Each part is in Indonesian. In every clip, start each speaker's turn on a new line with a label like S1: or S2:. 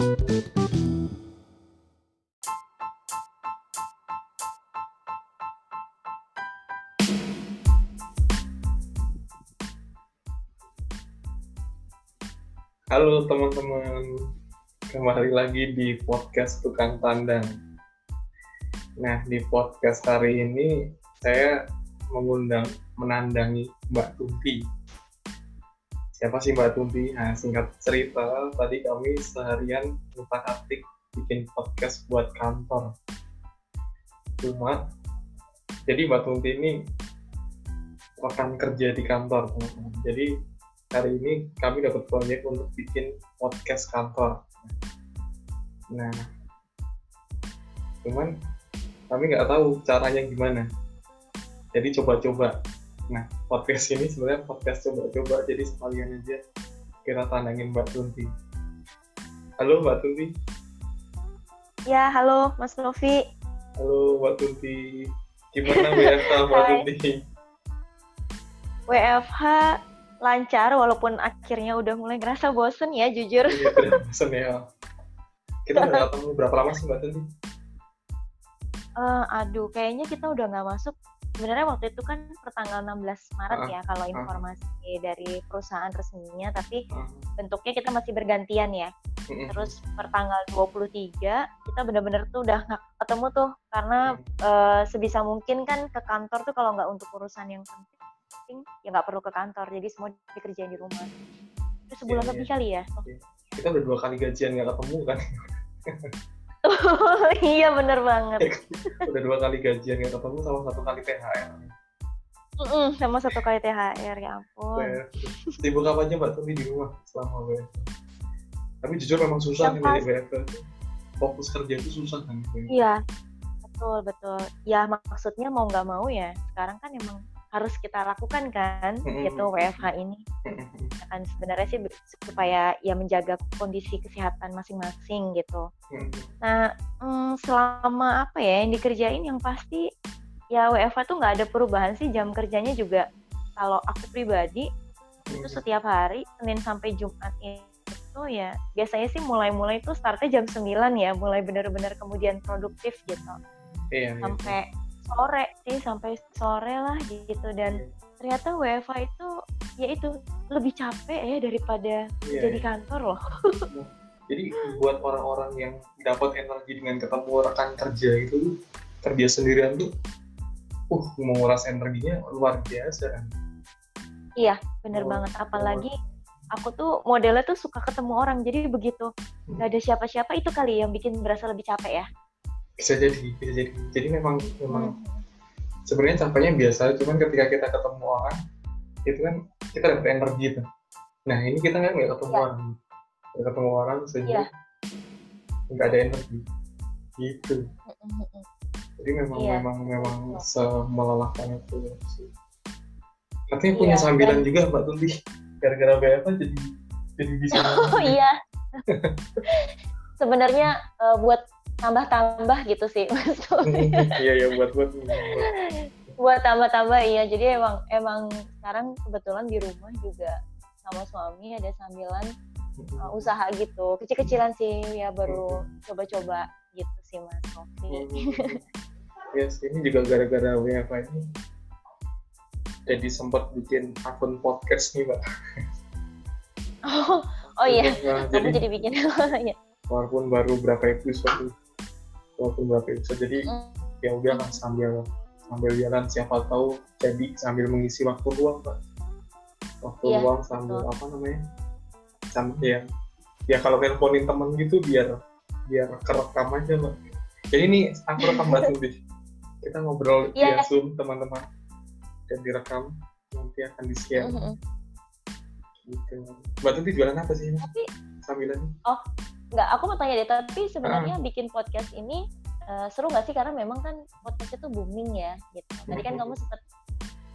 S1: Halo teman-teman, kembali lagi di podcast Tukang Tandang. Nah, di podcast hari ini saya mengundang menandangi Mbak Tumpi. Siapa sih Mbak Tumpi? Nah, singkat cerita, tadi kami seharian utak-atik bikin podcast buat kantor. Cuma, jadi Mbak Tumpi ini rekan kerja di kantor. Jadi hari ini kami dapat proyek untuk bikin podcast kantor. Nah, cuman kami nggak tahu caranya gimana. Jadi coba-coba. Nah, podcast ini sebenarnya podcast coba-coba, jadi sekalian aja kita tandangin Mbak Tunti. Halo Mbak Tunti.
S2: Ya, halo Mas Novi.
S1: Halo Mbak Tunti. Gimana WFH Mbak Tunti?
S2: WFH lancar walaupun akhirnya udah mulai ngerasa bosen ya jujur.
S1: Iya, bosen ya. Kita udah ketemu berapa lama sih Mbak Tunti?
S2: Uh, aduh, kayaknya kita udah nggak masuk. Sebenarnya waktu itu kan pertanggal 16 Maret uh, ya kalau informasi uh, dari perusahaan resminya, tapi uh, bentuknya kita masih bergantian ya. Terus pertanggal 23 kita bener-bener tuh udah nggak ketemu tuh karena uh, sebisa mungkin kan ke kantor tuh kalau nggak untuk urusan yang penting ya nggak perlu ke kantor jadi semua dikerjain di rumah. Itu sebulan yeah, lebih yeah. kali ya
S1: yeah. kita udah dua kali gajian nggak ketemu kan
S2: iya bener banget.
S1: Udah dua kali gajian nggak ketemu sama satu kali THR
S2: mm -mm, sama satu kali THR ya ampun.
S1: Sibuk apa aja mbak? Tumi di rumah selama WFH tapi jujur memang susah nih dari WFH fokus kerja itu susah kan?
S2: Iya betul betul. Ya maksudnya mau nggak mau ya sekarang kan emang harus kita lakukan kan mm-hmm. gitu WFH ini mm-hmm. kan sebenarnya sih supaya ya menjaga kondisi kesehatan masing-masing gitu mm-hmm. nah mm, selama apa ya yang dikerjain yang pasti ya WFH tuh nggak ada perubahan sih jam kerjanya juga kalau aku pribadi itu setiap hari Senin sampai Jumat itu ya biasanya sih mulai-mulai itu startnya jam 9 ya mulai benar-benar kemudian produktif gitu iya, iya. sampai iya sore sih sampai sore lah gitu dan ternyata WFA itu ya itu lebih capek ya daripada yeah, jadi iya. kantor loh.
S1: jadi buat orang-orang yang dapat energi dengan ketemu rekan kerja itu kerja sendirian tuh uh menguras energinya luar biasa kan.
S2: Iya, bener oh, banget apalagi aku tuh modelnya tuh suka ketemu orang jadi begitu hmm. gak ada siapa-siapa itu kali yang bikin berasa lebih capek ya
S1: bisa jadi bisa jadi jadi memang memang hmm. sebenarnya capeknya biasa cuman ketika kita ketemu orang itu kan kita dapat energi tuh nah ini kita kan nggak ketemu ya. orang nggak ketemu orang sehingga ya. nggak ada energi gitu jadi memang ya. memang memang ya. semelelahkan itu sih katanya punya ya, sambilan dan... juga mbak Tuti gara-gara BFA jadi jadi bisa
S2: oh iya sebenarnya uh, buat tambah-tambah gitu sih
S1: Iya iya buat buat
S2: buat. Tambah-tambah iya. Jadi emang emang sekarang kebetulan di rumah juga sama suami ada sambilan uh, usaha gitu. Kecil-kecilan sih ya baru coba-coba gitu sih mas Oke.
S1: ya yes, ini juga gara-gara WFH ini jadi sempat bikin akun podcast nih mbak.
S2: Oh oh iya. Nah, kamu jadi, jadi bikin ya
S1: walaupun baru berapa episode walaupun berapa episode jadi mm. ya udah lah sambil sambil jalan siapa tahu jadi sambil mengisi waktu luang pak. Waktu yeah, luang sambil betul. apa namanya? Sambil ya. Ya kalau nelponin temen gitu biar biar kerekam aja lah jadi ini aku rekam batu deh kita ngobrol yeah. via zoom teman-teman. Dan direkam nanti akan di share mm -hmm. gitu. Mbak jualan apa sih tapi sambilannya
S2: oh nggak aku mau tanya deh tapi sebenarnya uh. bikin podcast ini uh, seru nggak sih karena memang kan podcast itu booming ya gitu tadi kan kamu sempat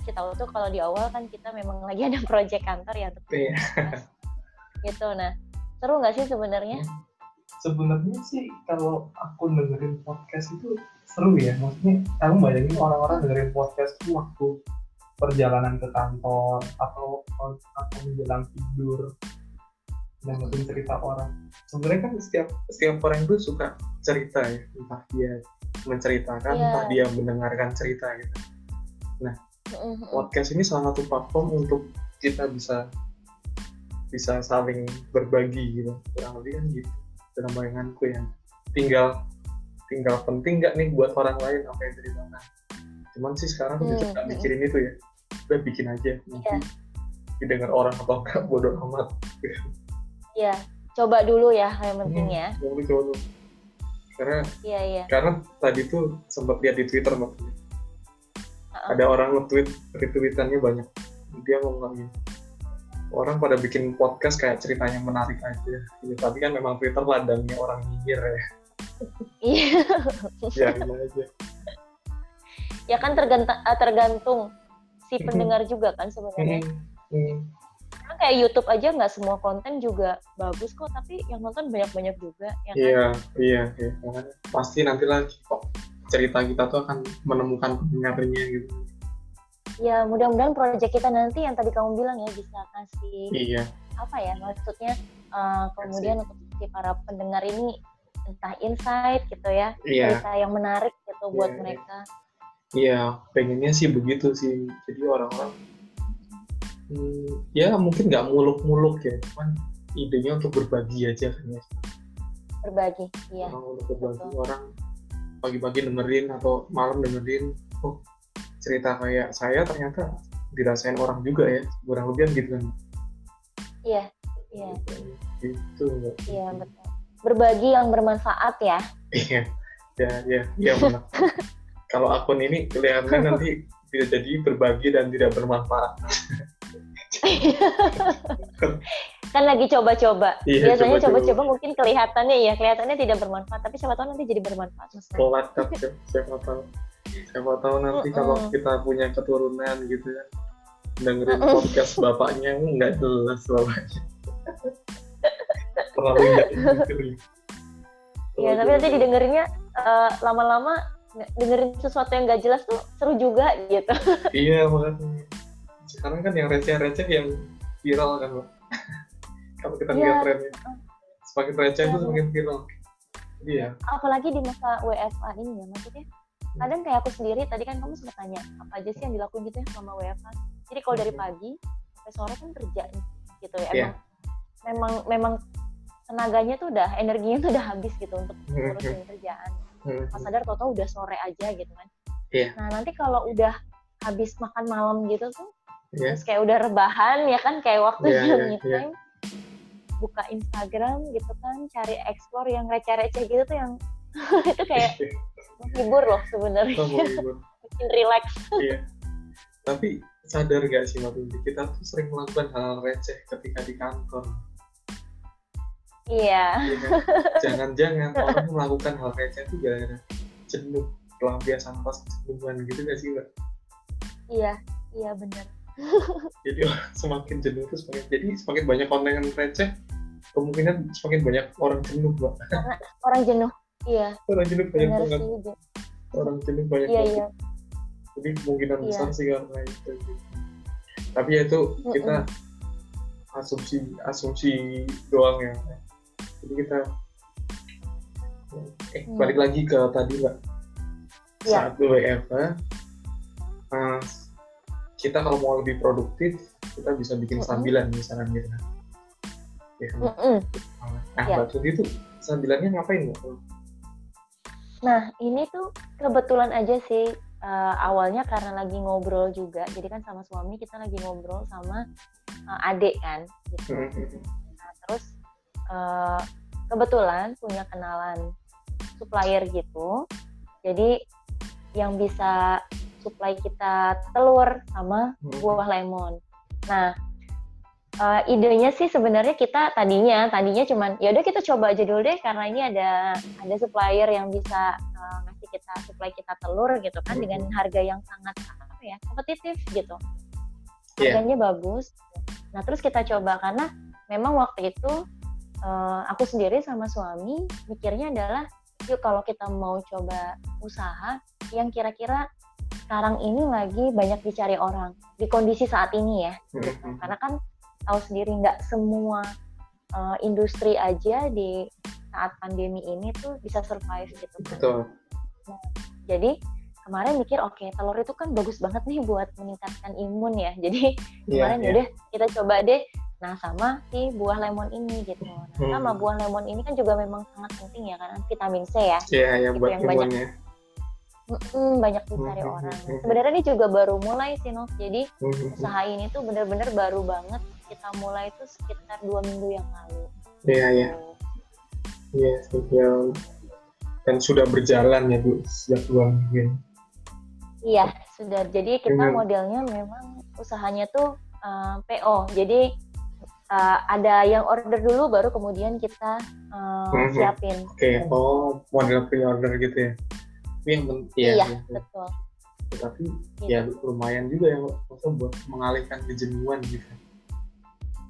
S2: kita tahu tuh kalau di awal kan kita memang lagi ada project kantor ya untuk yeah. gitu nah seru nggak sih sebenarnya hmm.
S1: sebenarnya sih kalau aku dengerin podcast itu seru ya maksudnya kamu bayangin orang-orang dengerin podcast itu waktu perjalanan ke kantor atau atau menjelang tidur dengerin cerita orang. Sebenarnya kan setiap setiap orang itu suka cerita ya. Entah dia menceritakan yeah. entah dia mendengarkan cerita gitu. Nah mm-hmm. podcast ini salah satu platform untuk kita bisa bisa saling berbagi gitu. Kurang lebih kan gitu. Dalam bayanganku yang tinggal tinggal penting nggak nih buat orang lain apa yang ceritakan cuman sih sekarang tuh mm-hmm. nggak mikirin itu ya. Udah bikin aja. Nanti yeah. didengar orang atau enggak bodoh amat
S2: Iya, coba dulu ya yang penting hmm, ya.
S1: Coba dulu. Karena iya, iya. karena tadi tuh sempat lihat di Twitter maksudnya. Uh-uh. Ada orang nge-tweet retweetannya banyak. Dia ngomong gini. Orang pada bikin podcast kayak ceritanya menarik aja. Ya, tapi kan memang Twitter ladangnya orang nyinyir ya.
S2: Iya.
S1: ya, aja.
S2: Ya kan tergantung, tergantung si pendengar juga kan sebenarnya. Hmm, hmm kan kayak YouTube aja nggak semua konten juga bagus kok tapi yang nonton banyak-banyak juga ya kan?
S1: iya iya iya pasti nanti lagi kok cerita kita tuh akan menemukan pendengarnya gitu
S2: ya mudah-mudahan proyek kita nanti yang tadi kamu bilang ya bisa kasih
S1: iya
S2: apa ya maksudnya uh, kemudian untuk si para pendengar ini entah insight gitu ya
S1: iya.
S2: cerita yang menarik gitu iya, buat iya. mereka
S1: iya pengennya sih begitu sih jadi orang-orang hmm, ya mungkin nggak muluk-muluk ya cuman idenya untuk berbagi aja kan ya.
S2: Berbagi iya.
S1: Orang untuk berbagi Betul. orang pagi-pagi dengerin atau malam dengerin. Oh cerita kayak saya ternyata dirasain orang juga ya kurang lebih gitu kan.
S2: Iya iya.
S1: Itu
S2: iya betul. Berbagi yang bermanfaat ya.
S1: Iya ya ya ya kalau akun ini kelihatannya nanti tidak jadi berbagi dan tidak bermanfaat
S2: kan lagi coba-coba. Iya, Biasanya coba-coba mungkin kelihatannya ya, kelihatannya tidak bermanfaat, tapi siapa tahu nanti jadi bermanfaat. Mas.
S1: Pelat siapa tahu. Siapa tahu nanti mm kalau kita punya keturunan gitu ya, dengerin podcast bapaknya nggak jelas bapaknya. Terlalu
S2: Iya, tapi nanti didengerinnya uh, lama-lama dengerin sesuatu yang nggak jelas tuh seru juga gitu.
S1: Iya, makanya sekarang kan yang receh-receh yang viral kan mbak kalau kita lihat yeah. trennya semakin receh itu semakin viral
S2: iya apalagi di masa WFA ini ya maksudnya hmm. kadang kayak aku sendiri tadi kan kamu sempat tanya apa aja sih yang dilakuin gitu ya selama WFA jadi kalau dari hmm. pagi sampai sore kan kerja nih gitu ya iya. emang yeah. memang memang tenaganya tuh udah energinya tuh udah habis gitu untuk hmm, ngurusin kerjaan pas sadar tau-tau udah sore aja gitu kan
S1: yeah.
S2: nah nanti kalau udah habis makan malam gitu tuh yeah. terus kayak udah rebahan ya kan? Kayak waktu yeah, yeah, me time yeah. buka Instagram gitu kan cari explore yang receh-receh gitu tuh yang itu kayak menghibur loh sebenarnya. Oh, bikin relax.
S1: Iya. tapi sadar gak sih Mbak kita tuh sering melakukan hal receh ketika di kantor.
S2: Iya,
S1: iya kan? jangan-jangan orang melakukan hal receh itu gara-gara jenuh pelampiasan pas kejenuhan gitu gak sih Mbak?
S2: Iya iya benar
S1: jadi semakin jenuh itu semakin jadi semakin banyak konten yang receh kemungkinan semakin banyak orang jenuh mbak.
S2: Orang jenuh iya.
S1: Orang jenuh banyak banget. orang jenuh banyak
S2: iya, banget. iya.
S1: jadi kemungkinan iya. besar sih karena itu tapi ya itu kita asumsi asumsi doang ya. Jadi kita eh mm. balik lagi ke tadi mbak. Iya. saat WFH uh, kita kalau mau lebih produktif kita bisa bikin sambilan misalnya gitu kan? Ya kan nah ya. mbak Tuti itu sambilannya ngapain mbak?
S2: Nah ini tuh kebetulan aja sih uh, awalnya karena lagi ngobrol juga. Jadi kan sama suami kita lagi ngobrol sama uh, adik kan gitu. Nah terus uh, kebetulan punya kenalan supplier gitu. Jadi yang bisa supply kita telur sama hmm. buah lemon. Nah, uh, idenya sih sebenarnya kita tadinya tadinya cuman ya udah kita coba aja dulu deh karena ini ada ada supplier yang bisa uh, ngasih kita supply kita telur gitu kan hmm. dengan harga yang sangat apa ya kompetitif gitu. Iya. Harganya yeah. bagus. Nah, terus kita coba karena memang waktu itu uh, aku sendiri sama suami mikirnya adalah yuk kalau kita mau coba usaha yang kira-kira sekarang ini lagi banyak dicari orang di kondisi saat ini ya gitu. karena kan tahu sendiri nggak semua uh, industri aja di saat pandemi ini tuh bisa survive gitu kan.
S1: Betul.
S2: Nah, jadi kemarin mikir oke okay, telur itu kan bagus banget nih buat meningkatkan imun ya. Jadi yeah, kemarin yeah. udah kita coba deh Nah, sama si buah lemon ini gitu. Nah, hmm. sama buah lemon ini kan juga memang sangat penting ya karena vitamin C ya.
S1: Iya, yeah, yang buat yang banyak
S2: mm, banyak dicari hmm. orang. Sebenarnya ini juga baru mulai sih, Nov. Jadi hmm. usaha ini tuh bener-bener baru banget kita mulai itu sekitar dua minggu yang lalu.
S1: Iya, yeah, iya. Iya, dan sudah berjalan ya Bu sejak dua minggu.
S2: Iya, sudah. Jadi kita modelnya memang usahanya tuh uh, eh, PO. Jadi uh, ada yang order dulu baru kemudian kita uh, mm-hmm. siapin.
S1: Oke, okay. oh model pre-order gitu ya. Yang
S2: ya, iya, ya, betul.
S1: Tapi ya gitu. ya lumayan juga ya maksudnya buat mengalihkan kejenuhan gitu.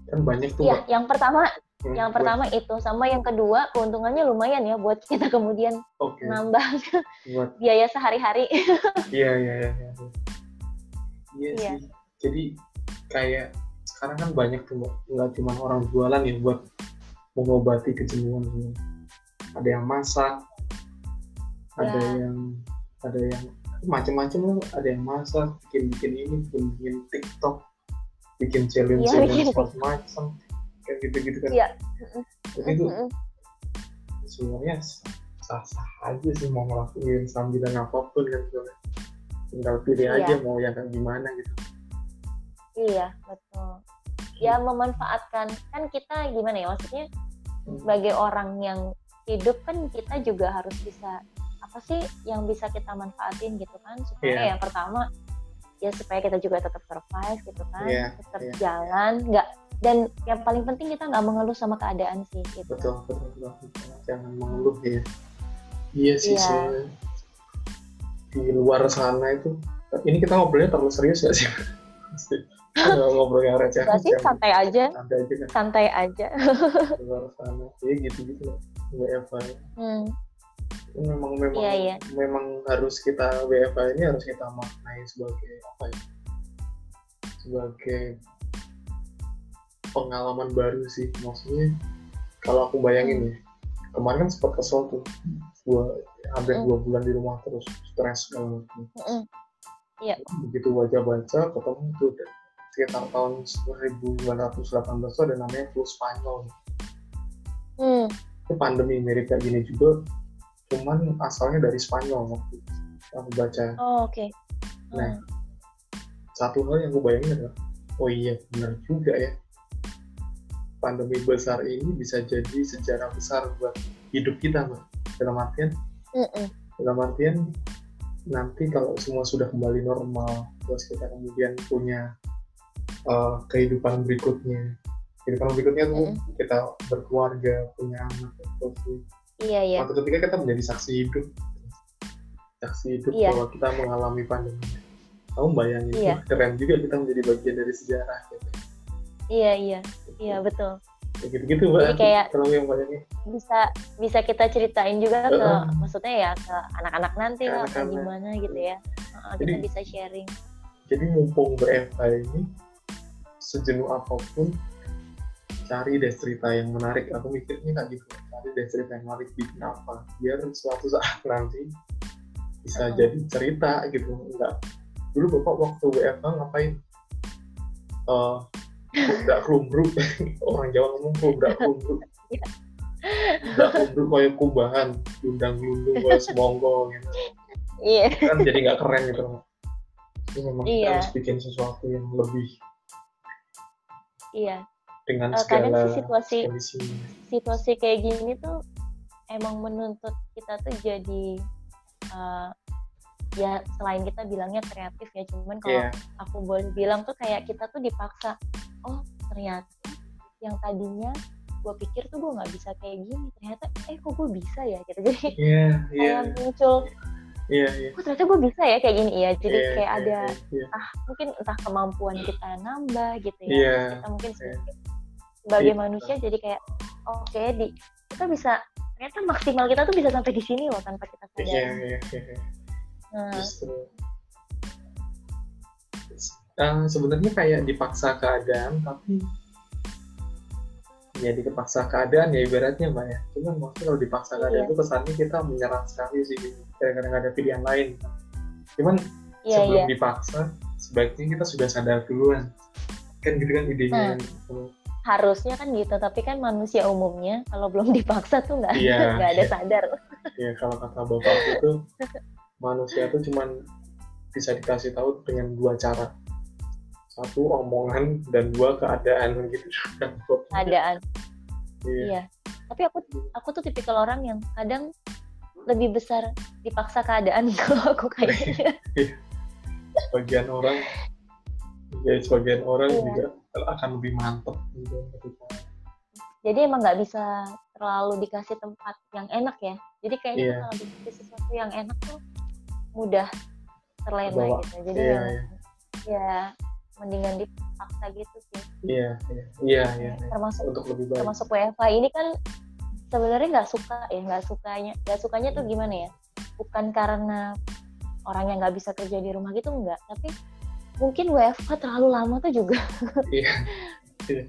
S1: Kan banyak tuh.
S2: Iya, yang pertama hmm, yang buat... pertama itu sama yang kedua keuntungannya lumayan ya buat kita kemudian okay. nambah buat... biaya sehari-hari.
S1: iya, iya, iya. Iya, iya. iya. sih. Jadi kayak sekarang kan banyak tuh nggak cuma orang jualan ya buat mengobati kejenuhan ada yang masak. Ada yang ada yang macam-macam lah. Ada yang masak bikin bikin ini bikin bikin TikTok bikin challenge ya, challenge macam-macam kayak gitu gitu kan. Ya. jadi itu sebenarnya sah-sah aja sih mau ngelakuin sambilan apa pun kan tinggal pilih ya. aja mau yang kayak gimana gitu.
S2: Iya, betul. Ya memanfaatkan. Kan kita gimana ya maksudnya sebagai orang yang hidup kan kita juga harus bisa apa sih yang bisa kita manfaatin gitu kan supaya yeah. yang pertama ya supaya kita juga tetap survive gitu kan yeah, tetap yeah. jalan nggak dan yang paling penting kita nggak mengeluh sama keadaan sih gitu
S1: betul kan. betul, betul, betul. jangan mengeluh ya iya sih yeah. di luar sana itu ini kita ngobrolnya terlalu serius gak sih ngobrol yang receh
S2: sih santai aja santai aja kan santai aja
S1: luar sana ya gitu gitu lah WFA hmm. Memang memang iya, iya. memang harus kita WFA ini harus kita maknai sebagai apa ya sebagai pengalaman baru sih maksudnya kalau aku bayangin ya kemarin kan sempat kesel tuh gua hampir hmm. dua bulan di rumah terus stres segala macam hmm. Iya. begitu baca-baca ketemu tuh sekitar tahun 1918 itu ada namanya flu Spanyol. Hmm. Itu pandemi mirip kayak gini juga, cuman asalnya dari Spanyol waktu aku baca.
S2: Oh oke. Okay.
S1: Hmm. Nah, satu hal yang gue bayangin adalah, oh iya benar juga ya, pandemi besar ini bisa jadi sejarah besar buat hidup kita, mbak. Dalam artian, mm -mm. dalam artian nanti kalau semua sudah kembali normal, terus kita kemudian punya uh, kehidupan berikutnya kehidupan berikutnya tuh mm. kita berkeluarga punya anak terus
S2: iya iya.
S1: Waktu ketika kita menjadi saksi hidup. Saksi hidup iya. bahwa kita mengalami pandemi. Kamu bayangin iya. keren juga kita menjadi bagian dari sejarah gitu.
S2: iya iya. Iya betul.
S1: ya gitu-gitu mbak.
S2: Jadi kayak
S1: kalau yang bayangin.
S2: bisa bisa kita ceritain juga ke uh, maksudnya ya ke anak-anak nanti lah atau gimana gitu ya. Uh, jadi, kita bisa sharing.
S1: jadi mumpung berFA ini sejenuh apa pun cari deh cerita yang menarik. Aku mikirnya kayak gitu. Cari deh cerita yang menarik. Bikin apa? Biar suatu saat nanti bisa hmm. jadi cerita gitu. Enggak dulu bapak waktu WFH ngapain? Uh, udah rumbruk orang Jawa ngomong udah rumbruk udah rumbruk kayak kubahan. Undang lundung kayak semonggo gitu.
S2: Iya.
S1: Kan jadi nggak keren gitu. Jadi memang iya. harus bikin sesuatu yang lebih
S2: Iya.
S1: Dengan uh, segala
S2: kadang sih situasi kondisi. situasi kayak gini tuh emang menuntut kita tuh jadi uh, ya selain kita bilangnya kreatif ya cuman kalau yeah. aku boleh bilang tuh kayak kita tuh dipaksa oh ternyata yang tadinya gue pikir tuh gue nggak bisa kayak gini ternyata eh kok gue bisa ya gitu jadi
S1: yeah, yeah.
S2: kayak muncul
S1: Iya, iya.
S2: Oh, ternyata gue bisa ya kayak gini ya. Jadi yeah, kayak yeah, ada yeah, yeah. ah mungkin entah kemampuan kita nambah gitu ya. Yeah, kita mungkin yeah. Sebagai yeah. manusia jadi kayak oke okay, di kita bisa ternyata maksimal kita tuh bisa sampai di sini loh tanpa kita sadar.
S1: Iya, iya, iya. Nah. Uh, sebenarnya kayak dipaksa keadaan tapi jadi kepaksa keadaan ya ibaratnya mbak ya cuman maksudnya kalau dipaksa keadaan
S2: Iya.
S1: itu kesannya kita menyerah sekali sih kadang-kadang nggak ada pilihan lain cuman
S2: Iya,
S1: sebelum
S2: iya.
S1: dipaksa sebaiknya kita sudah sadar duluan kan gitu kan idenya
S2: Nah. Harusnya kan gitu, tapi kan manusia umumnya kalau belum dipaksa tuh nggak
S1: Iya.
S2: nggak ada sadar.
S1: ya kalau kata bapak itu manusia itu cuman bisa dikasih tahu dengan dua cara satu omongan dan dua keadaan gitu
S2: Keadaan.
S1: iya.
S2: Iya. Tapi aku aku tuh tipikal orang yang kadang lebih besar dipaksa keadaan kalau aku kayaknya.
S1: sebagian orang ya sebagian orang
S2: Iya.
S1: juga akan lebih mantep gitu ketika
S2: Jadi emang nggak bisa terlalu dikasih tempat yang enak ya. Jadi kayaknya tuh kalau dikasih sesuatu yang enak tuh mudah terlena
S1: Bawa.
S2: gitu. Jadi
S1: iya
S2: yang
S1: iya
S2: ya mendingan dipaksa gitu sih.
S1: iya iya iya iya iya.
S2: Termasuk
S1: untuk lebih baik
S2: termasuk WFH ini kan sebenarnya nggak suka ya nggak sukanya nggak sukanya tuh gimana ya bukan karena orang yang nggak bisa kerja di rumah gitu enggak tapi mungkin WFH terlalu lama tuh juga.
S1: Iya. Iya.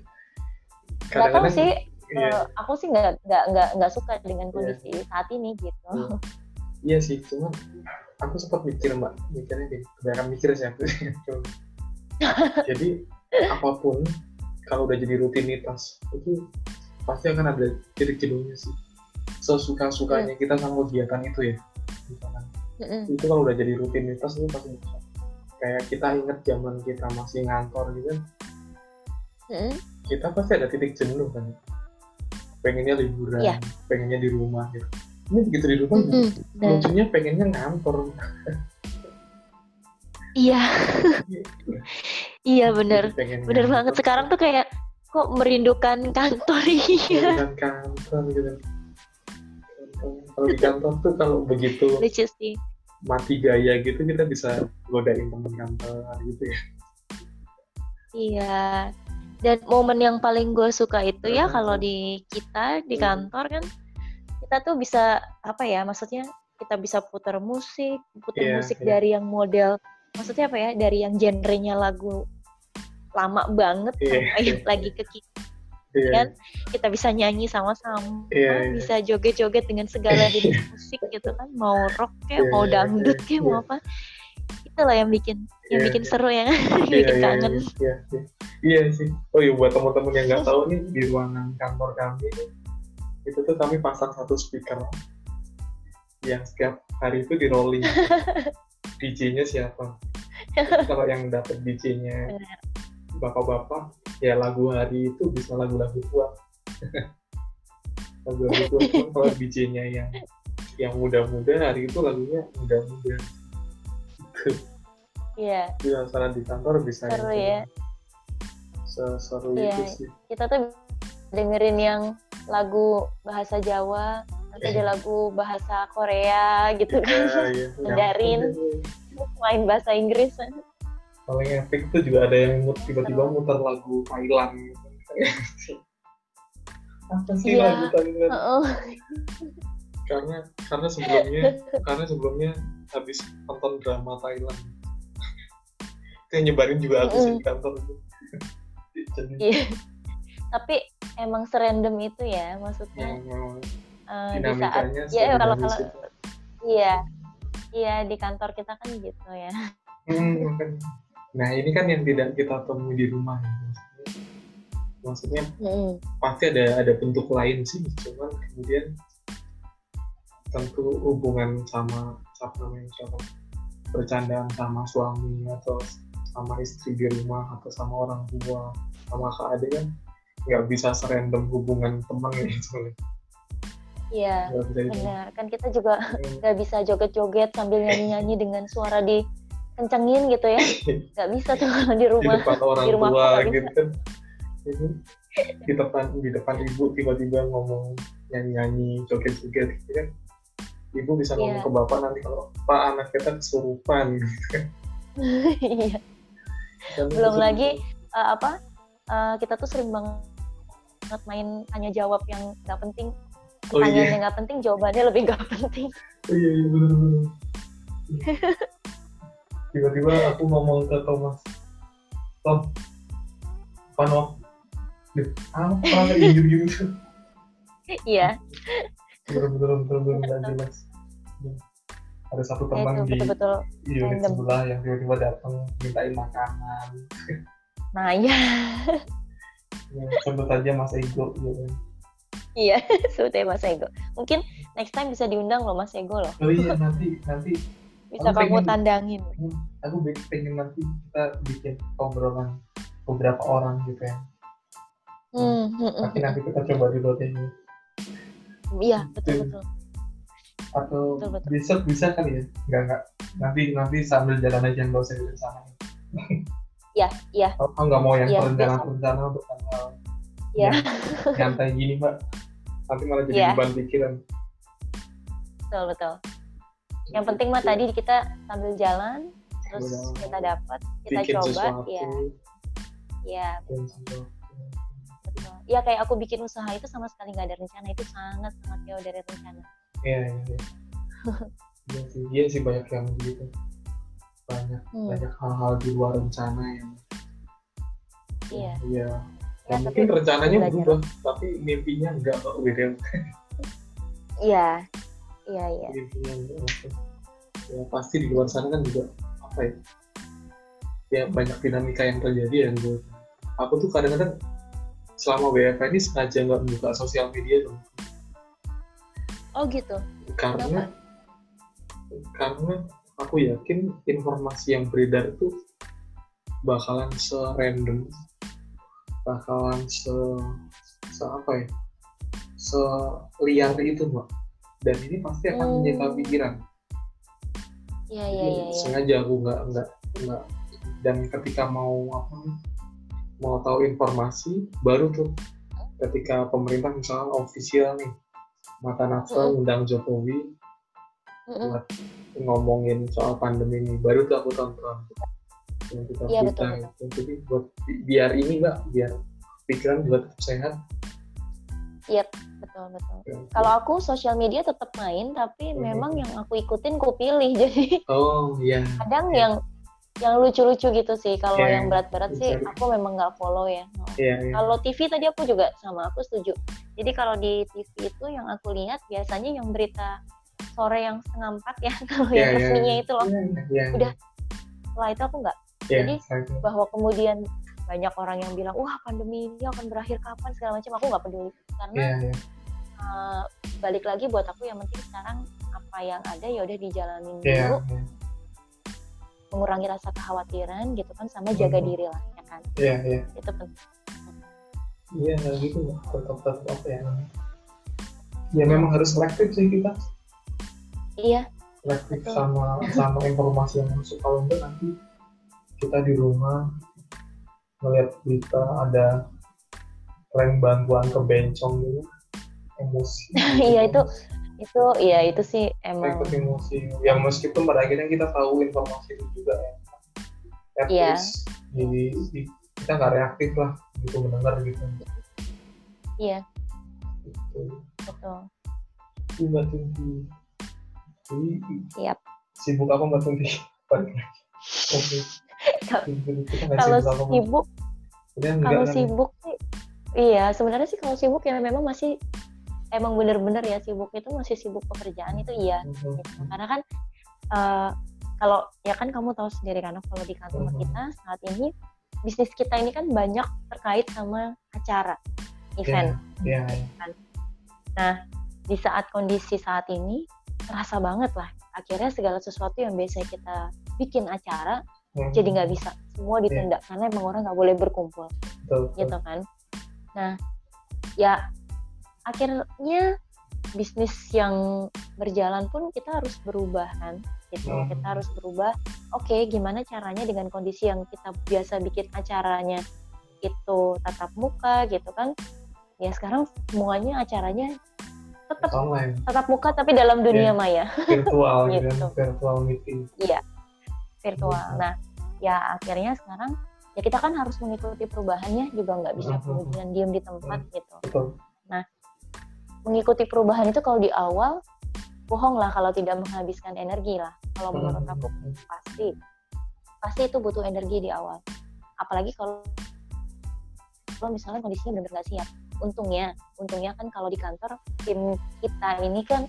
S2: Nggak tahu sih
S1: iya,
S2: eh, aku sih nggak nggak nggak nggak suka dengan kondisi saat ini gitu.
S1: Iya. iya sih cuman aku sempat mikir mbak. Mikirnya gini kebanyakan mikir sih aku jadi apa pun kalau udah jadi rutinitas itu pasti akan ada titik jenuhnya sih. Sesuka sukanya kita sama kegiatan itu ya. Misalkan. Itu kalau udah jadi rutinitas itu pasti bisa kayak kita inget zaman kita masih ngantor gitu kan.
S2: Mm-mm.
S1: kita pasti ada titik jenuh kan. Pengennya liburan
S2: Iya.
S1: pengennya di rumah gitu. Ini begitu di rumah
S2: Mm-mm. Dan-
S1: lucunya pengennya ngantor.
S2: Iya. Iya bener bener
S1: ngantor.
S2: banget. Sekarang tuh kayak kok merindukan kantor iya.
S1: Bukan kantor gitu. Kalau di kantor tuh kalau begitu
S2: lucu sih
S1: mati gaya gitu kita bisa godain temen kantor gitu ya
S2: Iya. Dan momen yang paling gue suka itu ya kalau di kita di
S1: Hmm.
S2: kantor kan kita tuh bisa apa ya? Maksudnya kita bisa putar musik, putar
S1: Iya,
S2: musik
S1: iya.
S2: dari yang model maksudnya apa ya? Dari yang genrenya lagu lama banget
S1: Iya,
S2: sampai lagi ke kita
S1: iya
S2: Kan? kita bisa nyanyi sama-sama,
S1: Iya, iya.
S2: bisa joget-joget dengan segala jenis musik gitu kan, mau rock kayak
S1: Iya,
S2: mau
S1: iya,
S2: dangdut
S1: iya,
S2: kayak mau
S1: iya.
S2: apa. Itulah yang bikin yang
S1: Iya,
S2: bikin
S1: iya.
S2: seru ya, bikin
S1: iya,
S2: kangen.
S1: iya, iya, iya. Iya sih. Oh iya buat teman-teman yang nggak tahu nih di ruangan kantor kami itu tuh kami pasang satu speaker yang setiap hari itu di rolling. DJ-nya siapa? Kalau yang dapat DJ-nya bapak-bapak, ya lagu hari itu bisa lagu-lagu tua. lagu-lagu tua. Cuman Kalau DJ-nya yang yang muda-muda hari itu lagunya muda-muda.
S2: Iya.
S1: Jadi masalah di kantor bisa
S2: Seru
S1: gitu.
S2: ya.
S1: Seseru
S2: Iya,
S1: itu sih.
S2: kita tuh dengerin yang lagu bahasa Jawa, nanti ada lagu bahasa Korea gitu kan,
S1: Iya, iya.
S2: Mandarin. main bahasa Inggris.
S1: Paling epic itu juga ada yang mut- tiba-tiba muter lagu Thailand gitu. Apa sih
S2: Iya.
S1: lagu Thailand?
S2: Heeh.
S1: Karena karena sebelumnya karena sebelumnya habis nonton drama Thailand. Itu yang nyebarin juga aku sih di kantor itu. Jadi
S2: Iya. Tapi emang serandom itu ya, maksudnya
S1: yang yang
S2: eh, di saat ya kalau kalau iya iya di kantor kita kan gitu ya.
S1: Hmm. Nah ini kan yang tidak kita temui di rumah ya. Maksudnya, maksudnya
S2: Mm-mm.
S1: pasti ada ada bentuk lain sih cuman kemudian tentu hubungan sama siapa namanya siapa bercandaan sama suami atau sama istri di rumah atau sama orang tua sama kak ade kan nggak bisa serandom hubungan teman gitu
S2: Iya,
S1: nggak bisa itu
S2: benar. Kan kita juga
S1: Hmm,
S2: nggak bisa joget-joget sambil nyanyi-nyanyi dengan suara di kencengin gitu ya. Nggak bisa tuh kalau di
S1: di
S2: rumah.
S1: depan orang
S2: di rumah
S1: tua gitu kan ini di depan di depan ibu tiba-tiba ngomong nyanyi-nyanyi joget-joget gitu kan ibu bisa ngomong
S2: Iya.
S1: ke bapak nanti kalau pak anak kita kesurupan gitu kan
S2: Iya. Belum lagi eh, apa? eh, kita tuh sering banget main tanya jawab yang nggak penting.
S1: Oh, iya.
S2: Pertanyaannya nggak penting, jawabannya lebih nggak penting.
S1: Oh, iya iya bener bener tiba-tiba aku ngomong ke Thomas Tom Pano apa? Gitu gitu
S2: iya
S1: betul betul betul nggak jelas. Ada satu teman di betul -betul. di unit sebelah yang tiba-tiba datang mintain makanan.
S2: Nah iya.
S1: Ya, sebut aja Mas Ego gitu
S2: iya sebut aja Mas Ego. Mungkin next time bisa diundang loh Mas Ego loh.
S1: Oh iya nanti nanti
S2: bisa aku kamu pengen, tandangin
S1: hmm, aku pengen nanti kita bikin obrolan beberapa orang gitu ya hmm, hmm, hmm tapi hmm. nanti kita coba dulu deh
S2: iya betul betul
S1: atau betul, betul. bisa bisa kali ya nggak nggak nanti nanti sambil jalan aja nggak usah di sana
S2: Iya, iya.
S1: Oh, nggak mau yang ya, rencana-rencana untuk tanggal ya. nyantai gini, Mbak. Nanti malah jadi ya. beban pikiran.
S2: Betul, betul. Yang penting mah tadi kita sambil jalan, terus jalan. kita dapat, kita bikin coba, ya. Iya. Betul. Ya kayak aku bikin usaha itu sama sekali nggak ada rencana, itu sangat sangat jauh dari rencana.
S1: Iya, iya. Iya, iya sih, iya sih banyak yang begitu banyak hmm. banyak hal-hal di luar rencana yang
S2: iya
S1: iya ya, ya mungkin rencananya berubah tapi mimpinya enggak kok
S2: iya iya iya.
S1: Ya pasti di luar sana kan juga apa ya ya banyak dinamika yang terjadi ya gue aku tuh kadang-kadang selama WFH ini sengaja nggak membuka sosial media dong
S2: oh gitu?
S1: Karena Kenapa? karena aku yakin informasi yang beredar itu bakalan serandom bakalan se, se apa ya liar itu mbak dan ini pasti akan hmm. menyita pikiran.
S2: Iya iya iya.
S1: Sengaja aku nggak nggak nggak. Dan ketika mau apa mau tahu informasi baru tuh ketika pemerintah misalnya ofisial nih mata nafsu mm undang Jokowi mm buat ngomongin soal pandemi ini. Baru tuh aku tonton. Yang kita ya, betul, betul. jadi buat biar ini mbak biar pikiran buat sehat
S2: Iya, betul betul. Kalau aku sosial media tetap main, tapi hmm. memang yang aku ikutin ku pilih. Jadi
S1: oh iya.
S2: Kadang ya. yang yang lucu-lucu gitu sih. Kalau ya, yang berat-berat sih aku memang nggak follow ya.
S1: Ya, ya.
S2: Kalau TV tadi aku juga sama aku setuju. Jadi kalau di TV itu yang aku lihat biasanya yang berita sore yang setengah empat ya kalau yeah, yang iya. resminya yeah. itu loh yeah, yeah, yeah. udah setelah itu aku nggak yeah, jadi okay. bahwa kemudian banyak orang yang bilang wah pandemi ini akan berakhir kapan segala macam aku nggak peduli karena yeah, yeah. Uh, balik lagi buat aku yang penting sekarang apa yang ada ya udah dijalanin yeah, dulu yeah. mengurangi rasa kekhawatiran gitu kan sama mm-hmm. jaga diri lah ya kan
S1: iya yeah, iya yeah.
S2: itu penting
S1: iya yeah, gitu tetap tetap apa ya ya memang harus selektif sih kita
S2: Iya.
S1: Selektif sama sama informasi yang masuk kalau enggak nanti kita di rumah melihat berita ada klaim bantuan ke bencong gitu. Emosi.
S2: Iya itu itu iya itu sih emang.
S1: Itu emosi. Yang meskipun pada akhirnya kita tahu informasi itu juga ya.
S2: Iya.
S1: di, di, kita nggak reaktif lah gitu mendengar gitu.
S2: Iya. Gitu. betul.
S1: Mbak Tunti
S2: Yap.
S1: Sibuk apa Mbak Tunti?
S2: Oke. Kalau sibuk, kalau sibuk sih, iya sebenarnya sih kalau sibuk ya memang masih emang bener-bener ya sibuk itu masih sibuk pekerjaan itu iya. Mm-hmm. Gitu. Karena kan uh, kalau ya kan kamu tahu sendiri kan kalau di kantor mm-hmm. kita saat ini bisnis kita ini kan banyak terkait sama acara event.
S1: Yeah, yeah, yeah.
S2: Kan? Nah di saat kondisi saat ini terasa banget lah akhirnya segala sesuatu yang biasa kita bikin acara hmm. jadi nggak bisa. Semua ditunda yeah. karena emang orang nggak boleh berkumpul.
S1: Betul,
S2: gitu kan. Nah ya akhirnya bisnis yang berjalan pun kita harus berubah kan gitu. Hmm. kita harus berubah oke okay, gimana caranya dengan kondisi yang kita biasa bikin acaranya itu tatap muka gitu kan. Ya sekarang semuanya acaranya tetap online. tetap muka tapi dalam dunia yeah. maya.
S1: Virtual gitu. Kan? virtual meeting.
S2: Iya virtual. Nah ya akhirnya sekarang ya kita kan harus mengikuti perubahannya juga nggak bisa uh-huh. kemudian diem di tempat uh-huh. gitu. Nah mengikuti perubahan itu kalau di awal bohong lah kalau tidak menghabiskan energi lah. Kalau menurut aku pasti pasti itu butuh energi di awal. Apalagi kalau kalau misalnya kondisinya benar-benar nggak siap. Untungnya untungnya kan kalau di kantor tim kita ini kan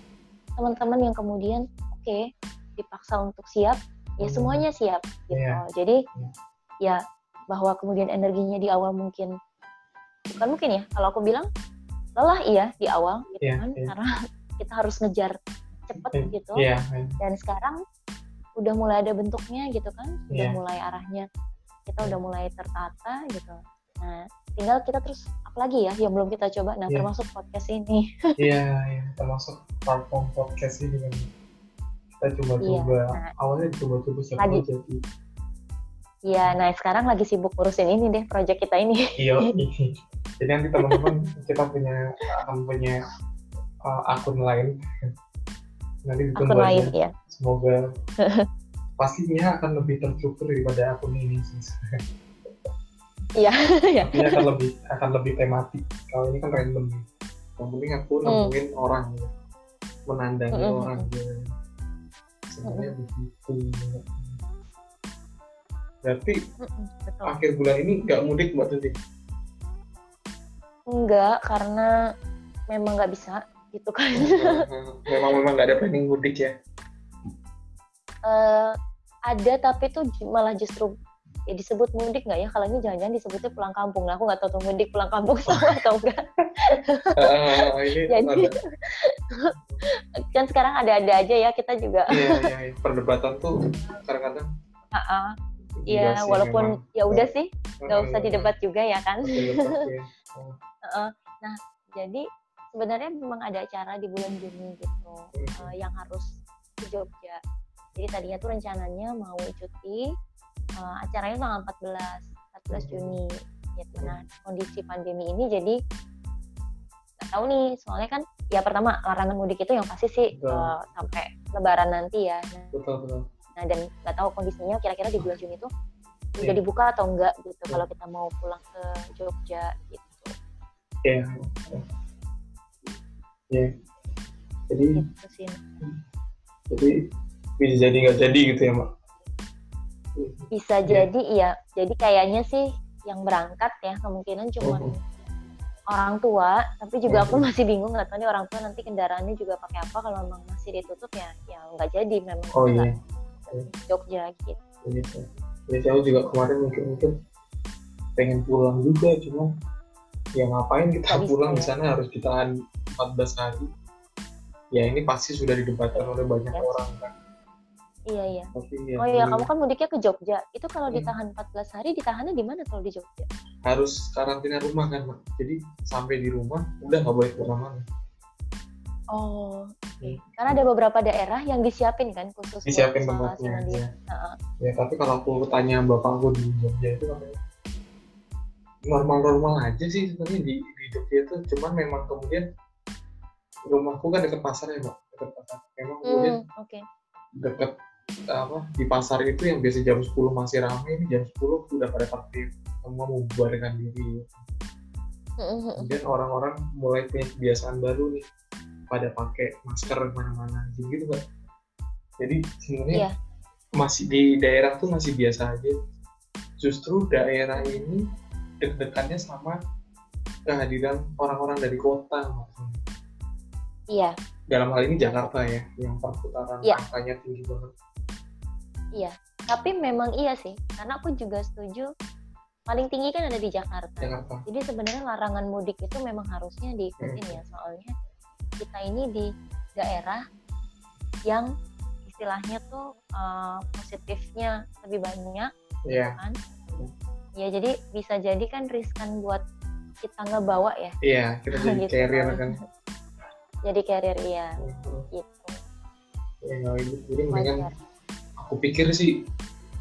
S2: teman-teman yang kemudian oke okay, dipaksa untuk siap ya semuanya siap gitu yeah. jadi yeah. ya bahwa kemudian energinya di awal mungkin bukan mungkin ya kalau aku bilang lelah iya di awal gitu yeah, kan yeah. karena kita harus ngejar cepet yeah, gitu yeah, yeah. dan sekarang udah mulai ada bentuknya gitu kan udah yeah. mulai arahnya kita udah mulai tertata gitu nah tinggal kita terus apa lagi ya yang belum kita coba nah yeah. termasuk podcast ini
S1: iya yeah, yeah, termasuk platform podcast ini kan kita coba-coba yeah, nah, awalnya coba-coba siapa lagi. jadi
S2: Iya, nah sekarang lagi sibuk urusin ini deh, project kita ini.
S1: Iya, jadi nanti teman-teman kita punya akan punya uh, akun lain. Nanti
S2: akun lain, ya.
S1: Semoga pastinya akan lebih terstruktur daripada akun ini sih.
S2: Iya.
S1: Ini akan lebih akan lebih tematik. Kalau ini kan random. Yang penting aku hmm. nemuin hmm. orang, ya. menandangi hmm. orang. Ya. Sebenarnya hmm. begitu. Berarti hmm, akhir bulan ini nggak mudik mbak Tuti?
S2: Enggak, karena memang nggak bisa gitu kan.
S1: memang memang nggak ada planning mudik ya?
S2: Uh, ada tapi tuh malah justru ya disebut mudik nggak ya kalau ini jangan-jangan disebutnya pulang kampung nah aku nggak tahu tuh mudik pulang kampung sama atau enggak uh, jadi kan sekarang ada-ada aja ya kita juga
S1: iya, iya, iya. perdebatan tuh kadang-kadang uh
S2: -uh. Iya, walaupun memang. ya udah sih, nggak usah didebat juga ya kan. ya. uh, nah, jadi sebenarnya memang ada acara di bulan Juni gitu uh, yang harus ke Jogja. Jadi tadinya tuh rencananya mau cuti uh, acaranya tanggal 14 14 Juni gitu nah kondisi pandemi ini jadi tahu nih soalnya kan ya pertama larangan mudik itu yang pasti sih uh, sampai lebaran nanti ya nah,
S1: betul, betul.
S2: nah dan nggak tahu kondisinya kira-kira di bulan Juni itu yeah. udah dibuka atau enggak gitu yeah. kalau kita mau pulang ke Jogja gitu
S1: ya yeah. ya yeah. jadi gitu sih. jadi bisa jadi nggak jadi gitu ya mak
S2: bisa yeah. jadi iya jadi kayaknya sih yang berangkat ya kemungkinan cuma oh. Orang tua tapi juga aku masih bingung nggak tahu nih orang tua nanti kendaraannya juga pakai apa kalau memang masih ditutup ya ya nggak jadi memang
S1: oh, iya.
S2: Jogja gitu
S1: gitu ya saya juga kemarin mungkin mungkin pengen pulang juga cuma ya ngapain kita Habis pulang di sana harus ditahan 14 hari ya ini pasti sudah didebatkan oleh banyak yes. orang kan
S2: Iya iya. ya, oh iya, kamu kan mudiknya ke Jogja. Itu kalau hmm. ditahan 14 hari, ditahannya di mana kalau di Jogja?
S1: Harus karantina rumah kan, Mak. Jadi sampai di rumah udah nggak boleh ke mana-mana.
S2: Oh, okay. hmm. karena ada beberapa daerah yang disiapin kan khusus
S1: disiapin tempatnya. Ya. Uh-huh. ya, tapi kalau aku tanya bapak aku di Jogja itu normal-normal aja sih sebenarnya di, di Jogja itu, cuman memang kemudian rumahku kan dekat pasar ya, Mbak. Dekat pasar. Memang kemudian hmm, okay. dekat apa di pasar itu yang biasa jam 10 masih ramai ini jam 10 udah pada tertib semua membubarkan diri. Kemudian orang-orang mulai punya kebiasaan baru nih pada pakai masker mana-mana gitu kan jadi sebenarnya yeah. masih di daerah tuh masih biasa aja. Justru daerah ini deg-degannya sama kehadiran orang-orang dari kota maksudnya
S2: iya.
S1: Dalam hal ini Jakarta ya yang perputaran yeah. angkanya tinggi banget.
S2: Iya, tapi memang iya sih, karena aku juga setuju paling tinggi kan ada di Jakarta. Jakarta. Jadi sebenarnya larangan mudik itu memang harusnya diikutin hmm. ya, soalnya kita ini di daerah yang istilahnya tuh uh, positifnya lebih banyak, yeah. kan? Ya jadi bisa jadi kan riskan buat kita nggak bawa ya.
S1: Iya, kita jadi gitu. carrier kan.
S2: jadi carrier iya, gitu.
S1: Ya, jadi mendingan aku pikir sih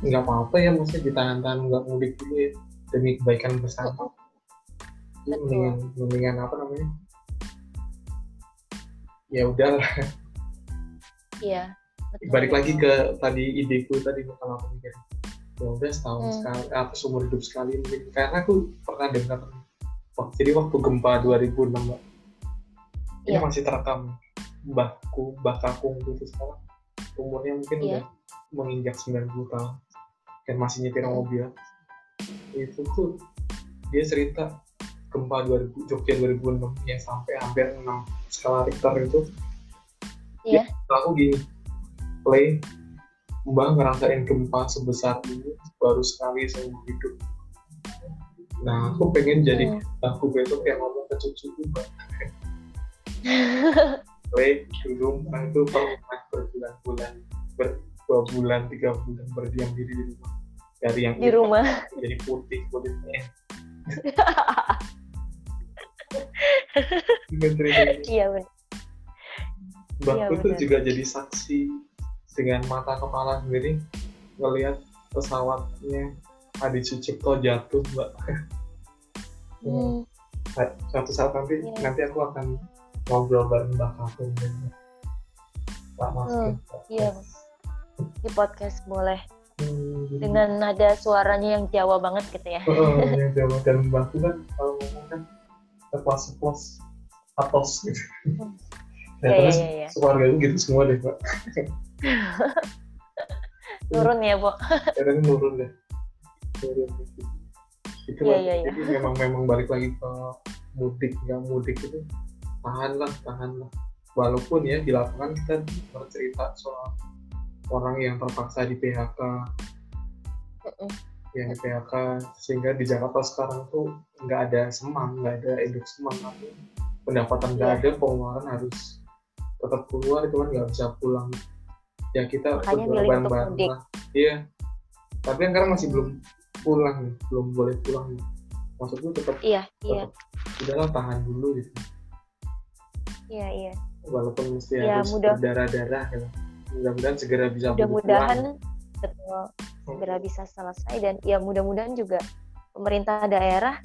S1: nggak apa-apa ya maksudnya ditahan-tahan nggak mudik dulu ya demi kebaikan bersama. Betul. mendingan mendingan apa namanya? Ya udahlah
S2: iya
S1: balik lagi ke tadi ideku tadi kalau aku mikir ya udah setahun hmm. sekali apa seumur hidup sekali mungkin. Karena aku pernah dengar jadi waktu gempa 2006 mbak. Ini yeah. masih terekam mbahku mbah kakung gitu sekarang. Umurnya mungkin yeah. udah menginjak 90 tahun. Dan masih nyetir mobil itu tuh dia cerita gempa 2000 Jogja 2006 yang sampai hampir 6 skala Richter itu
S2: Iya.
S1: ya, aku gini play mbak ngerasain gempa sebesar ini baru sekali seumur hidup nah aku pengen jadi
S2: Hmm.
S1: aku besok yang ngomong ke cucuku mbak play dulu nah itu pernah berbulan-bulan ber, dua bulan tiga bulan berdiam diri di rumah dari yang
S2: di rumah.
S1: jadi putih kulitnya.
S2: Iya benar.
S1: Mbakku
S2: Iya,
S1: tuh juga jadi saksi dengan mata kepala sendiri ngelihat pesawatnya Adi Sucipto jatuh mbak.
S2: Hmm.
S1: suatu saat nanti
S2: Iya.
S1: nanti aku akan ngobrol bareng Mbak Kakung Pak Mas
S2: Hmm, iya. Di podcast boleh
S1: Hmm,
S2: dengan nada suaranya yang Jawa banget gitu ya
S1: Oh, yang Jawa dan Mbakku kan kalau ngomong kan seplos-seplos atos gitu.
S2: Hmm.
S1: Ya,
S2: Iya,
S1: terus
S2: iya, iya.
S1: keluarga itu gitu semua deh, Pak.
S2: turun ya bu
S1: Kadang nurun deh. Nurun. Itu
S2: Iya,
S1: lah.
S2: iya, iya.
S1: Jadi memang memang balik lagi ke mudik, nggak mudik itu tahan lah, tahan lah. Walaupun ya di lapangan kita bercerita soal orang yang terpaksa di PHK,
S2: Mm-mm.
S1: yang di PHK sehingga di Jakarta sekarang tuh nggak ada semang, nggak ada induk semang pendapatan nggak
S2: Iya.
S1: ada, pengeluaran harus tetap keluar, cuman nggak bisa pulang. Ya kita
S2: mudik.
S1: lah. Iya. Tapi yang sekarang masih belum pulang nih, belum boleh pulang nih. Maksudku tetap
S2: iya iya
S1: udahlah tahan dulu gitu.
S2: iya iya
S1: Walaupun mesti
S2: Ya,
S1: harus
S2: mudah-
S1: berdarah-darah gitu. Mudah-mudahan segera bisa
S2: mudah-mudahan betul segera bisa selesai dan ya mudah-mudahan juga pemerintah daerah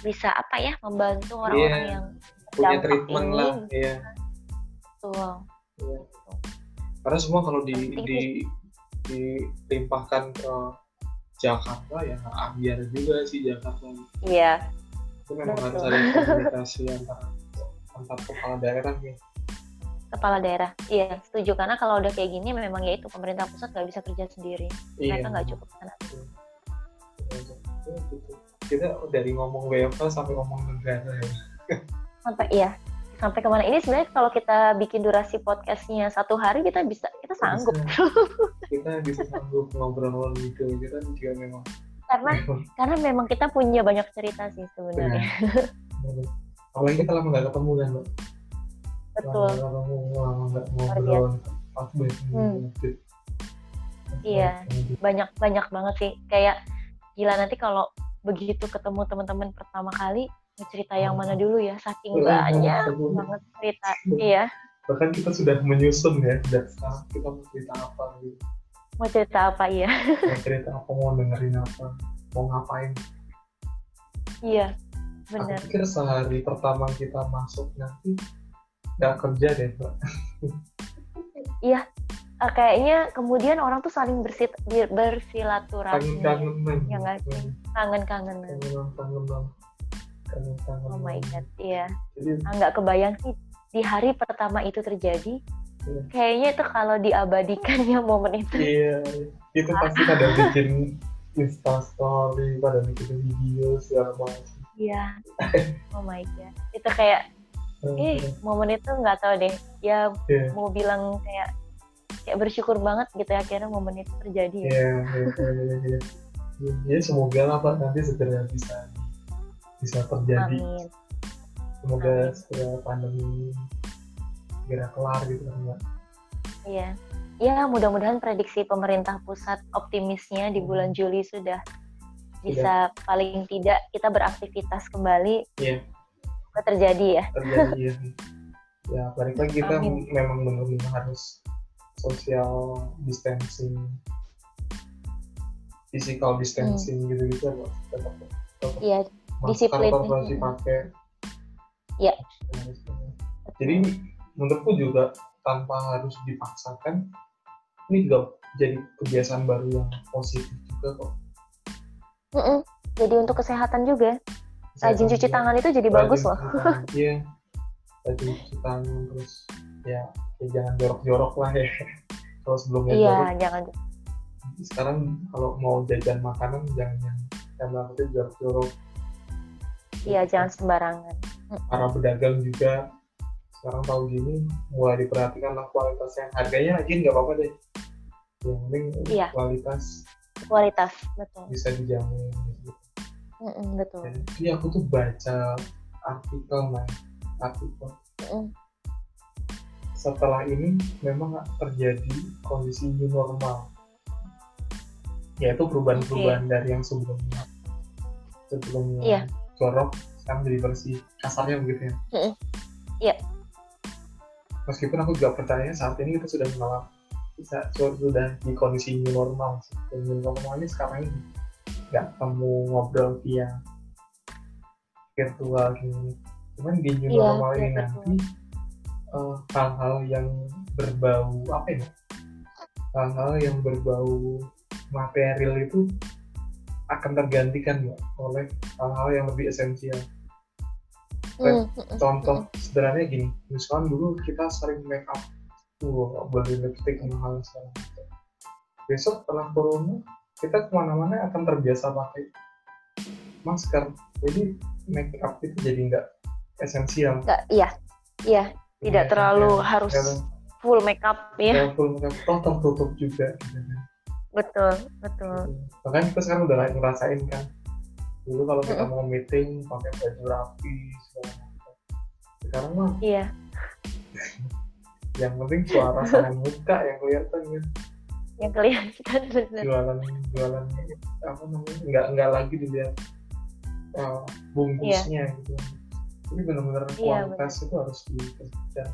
S2: bisa apa ya membantu orang-orang
S1: Iya.
S2: yang
S1: punya treatment
S2: ini.
S1: lah. Iya.
S2: betul
S1: Iya. Karena semua kalau di,
S2: Penting
S1: di dilimpahkan ke Jakarta ya ambiar juga sih Jakarta.
S2: iya
S1: Itu memang
S2: Betul.
S1: harus ada komunikasi antara antar kepala daerah nih.
S2: Kepala daerah iya setuju karena kalau udah kayak gini memang ya itu pemerintah pusat nggak bisa kerja sendiri
S1: Iya.
S2: mereka nggak cukup
S1: gitu. Kita dari ngomong WFH sampai ngomong negara ya.
S2: sampai iya sampai ke mana ini sebenarnya kalau kita bikin durasi podcastnya satu hari kita bisa kita sanggup
S1: Bisa. kita bisa sanggup ngobrol gitu. Kita juga memang
S2: karena karena memang kita punya banyak cerita sih sebenarnya
S1: Benar. Apalagi kita lama nggak ketemu kan, Mbak.
S2: Betul Luar
S1: ngobrol. Pas banget.
S2: Hmm. Iya. banyak banyak banget sih kayak gila nanti kalau begitu ketemu teman-teman pertama kali cerita yang mana dulu ya saking
S1: Iya,
S2: banyak banget cerita iya
S1: Bahkan kita sudah menyusun ya, dan sekarang kita mau cerita apa gitu.
S2: mau cerita apa iya
S1: Mau cerita apa, mau dengerin apa, mau ngapain.
S2: iya benar
S1: Aku pikir sehari pertama kita masuk nanti nggak kerja deh, Mbak.
S2: Eh, kayaknya kemudian orang tuh saling bersit bersilaturahmi
S1: Kangen-kangenan.
S2: Ya nggak sih? kangen-kangen
S1: Kangen-kangenan. Kangen-kangenan.
S2: oh my god iya Ah, nggak kebayang sih di hari pertama itu terjadi
S1: Iya.
S2: kayaknya itu kalau diabadikan ya momen itu
S1: Iya, itu pasti pada bikin Insta story, pada bikin video segala macam.
S2: iya oh my god itu kayak ih momen itu nggak tahu deh ya
S1: Iya,
S2: mau bilang kayak kayak bersyukur banget gitu ya akhirnya momen itu terjadi ya.
S1: iya, iya, iya. Ya semoga lah Pak nanti segera bisa bisa terjadi.
S2: Amin.
S1: Semoga
S2: Amin.
S1: segera pandemi segera kelar gitu kan Mbak.
S2: Iya. Ya mudah-mudahan prediksi pemerintah pusat optimisnya di bulan Juli sudah bisa paling tidak kita beraktivitas kembali.
S1: Iya.
S2: Semoga terjadi ya.
S1: Terjadi ya. Ya, balik lagi kita
S2: Amin.
S1: memang benar-benar harus social distancing, physical distancing gitu-gitu Pak. Tetap, tetap
S2: Iya, Disiplin.
S1: harus dipakai.
S2: Iya.
S1: Jadi menurutku juga tanpa harus dipaksakan, ini juga jadi kebiasaan baru yang positif juga kok.
S2: Mm-mm. Jadi untuk kesehatan juga, rajin cuci tangan itu jadi bagus loh.
S1: Rajin cuci tangan, Iya, rajin cuci tangan terus ya, ya jangan jorok-jorok lah ya. Kalau sebelumnya
S2: Iya,
S1: jorok,
S2: jangan.
S1: sekarang kalau mau jajan makanan jangan yang yang maksudnya jorok-jorok.
S2: iya jangan sembarangan
S1: para pedagang juga sekarang tahu gini mulai diperhatikan lah kualitasnya harganya lagi nggak apa-apa deh yang penting iya. kualitas
S2: kualitas betul
S1: bisa dijamin gitu.
S2: mm -mm, betul.
S1: Jadi aku tuh baca artikel nah artikel. Mm. setelah ini memang terjadi kondisi new normal. Yaitu perubahan-perubahan okay. dari yang sebelumnya. Sebelumnya yeah. jorok sekarang jadi bersih. Kasarnya begitu ya. Iya. Mm
S2: yeah
S1: meskipun aku juga percaya saat ini kita sudah malam bisa sudah di kondisi new normal dan new normal ini sekarang ini nggak kamu ngobrol via virtual gini. Cuman di new iya, normal ini nanti uh, hal-hal yang berbau apa ya? Hal-hal yang berbau material itu akan tergantikan ya oleh hal-hal yang lebih esensial. Hmm, contoh hmm. sederhananya gini misalkan dulu kita sering make up wow, beli lipstick mahal segala besok setelah corona kita ke mana-mana akan terbiasa pakai masker. Jadi make up itu jadi nggak esensial.
S2: Nggak iya. Iya tidak ya, terlalu ya, harus ya, full make up ya,
S1: ya full make up. Toh tertutup juga gitu kan.
S2: betul betul.
S1: Bahkan kita sekarang udah ngerasain kan. Dulu kalau kita mm -hmm. mau meeting pakai baju rapi sekarang mah
S2: iya.
S1: Yang penting suara sama muka yang kelihatan kan
S2: yang kelihatan
S1: benar jualan jualan apa namanya nggak nggak lagi dilihat uh, bungkusnya yeah. gitu ini benar-benar yeah, kualitas bener. itu harus dikerja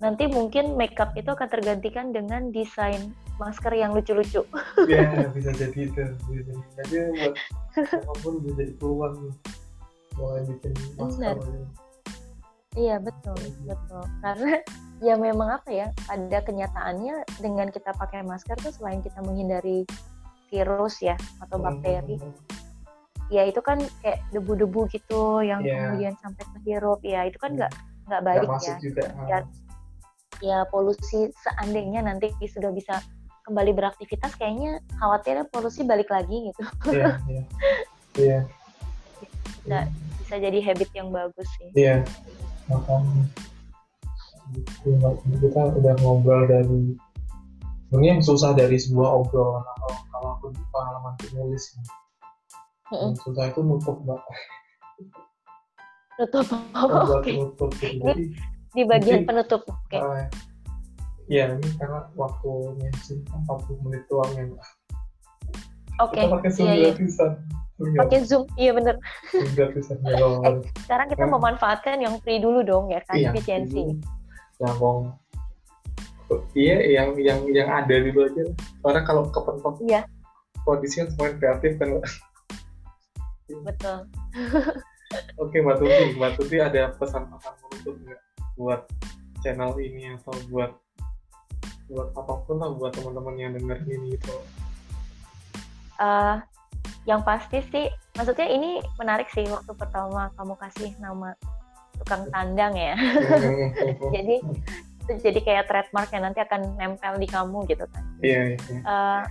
S2: nanti mungkin makeup itu akan tergantikan dengan desain masker yang lucu-lucu.
S1: Iya, bisa jadi itu. Bisa jadi. buat apa pun bisa jadi peluang mulai bikin masker.
S2: Iya betul betul karena ya memang apa ya ada kenyataannya dengan kita pakai masker tuh selain kita menghindari virus ya atau hmm, bakteri hmm. ya itu kan kayak debu-debu gitu yang yeah. kemudian sampai ke hirup ya itu kan nggak hmm. nggak baik ya.
S1: Juga.
S2: ya ya polusi seandainya nanti sudah bisa kembali beraktivitas kayaknya khawatirnya polusi balik lagi gitu.
S1: Iya, iya. Iya.
S2: Bisa, bisa jadi habit yang bagus sih.
S1: Iya. Makanya kita udah ngobrol dari yang susah dari sebuah obrolan atau kalau aku pengalaman penulis mm -hmm. susah itu nutup mbak
S2: nutup oh, okay. nutup gitu. Jadi, di bagian mungkin, penutup oke okay. uh,
S1: Iya, ini karena waktunya sih 40 menit doang ya, Mbak.
S2: Oke. Okay.
S1: pakai Zoom iya, iya.
S2: Iya. Pakai Zoom, iya bener.
S1: Eh,
S2: sekarang kita kan? memanfaatkan yang free dulu dong ya kan, iya, efisiensi.
S1: Yang mau Iya, yang yang yang ada dulu aja. Karena kalau kepentok
S2: iya.
S1: kondisi kan semuanya kreatif kan.
S2: Betul.
S1: Oke, Mbak Tuti. Mbak Tuti ada pesan-pesan menutup nggak buat channel ini atau buat buat apa pun lah buat teman-teman yang denger ini gitu
S2: uh, yang pasti sih maksudnya ini menarik sih waktu pertama kamu kasih nama tukang tandang ya. Jadi jadi kayak trademarknya nanti akan nempel di kamu gitu kan.
S1: Iya, iya.
S2: Uh,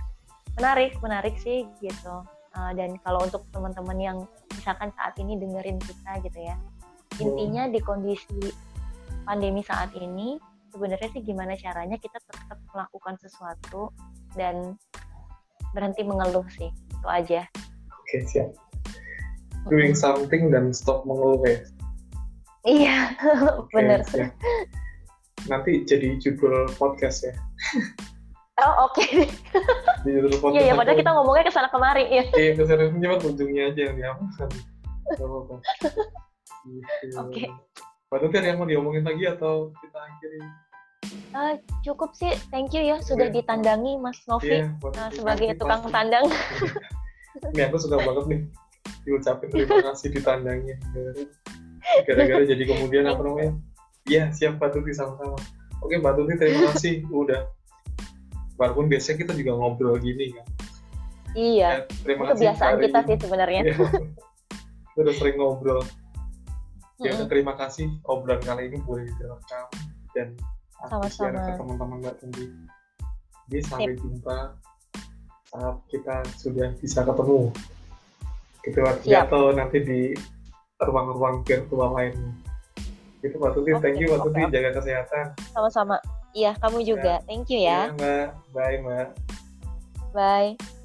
S2: menarik menarik sih gitu. Uh, dan kalau untuk teman-teman yang misalkan saat ini dengerin kita gitu ya intinya di kondisi pandemi saat ini sebenarnya sih gimana caranya kita tetap melakukan sesuatu dan berhenti mengeluh sih. Itu aja
S1: okay, siap doing something dan stop mengeluh ya
S2: iya okay, bener
S1: siap. nanti jadi judul podcast ya
S2: Oh oke. Okay. Judul podcast. Iya ya, padahal kita ngomongnya ke sana kemari ya.
S1: Iya ke sana cuma ujungnya aja yang diapakan. Oke.
S2: Okay.
S1: Mbak Tuti ada yang mau diomongin lagi atau kita akhiri?
S2: Uh, cukup sih, thank you ya sudah ditandangi Mas Novi yeah, uh, sebagai tukang tandang.
S1: Ini aku suka banget nih diucapin terima kasih ditandangi. Gara-gara jadi kemudian apa namanya? Iya siap Mbak Tuti sama-sama. Oke Mbak Tuti terima kasih udah. Walaupun biasanya kita juga ngobrol gini kan.
S2: Iya. Ya, terima kasih. Kebiasaan kita sih sebenarnya. Ya.
S1: kita udah sering ngobrol Ya, terima kasih obrolan kali ini boleh direkam dan
S2: sama-sama
S1: ke teman-teman Mbak Tundi. Jadi sampai Sip. jumpa saat kita sudah bisa ketemu. gitu Mbak Tuti atau nanti di ruang-ruang virtual lainnya gitu Mbak Tuti okay, thank you Mbak Tuti jaga kesehatan.
S2: Sama-sama. Iya kamu juga. Ya. thank you ya,
S1: ya Mbak. Bye Mbak.
S2: Bye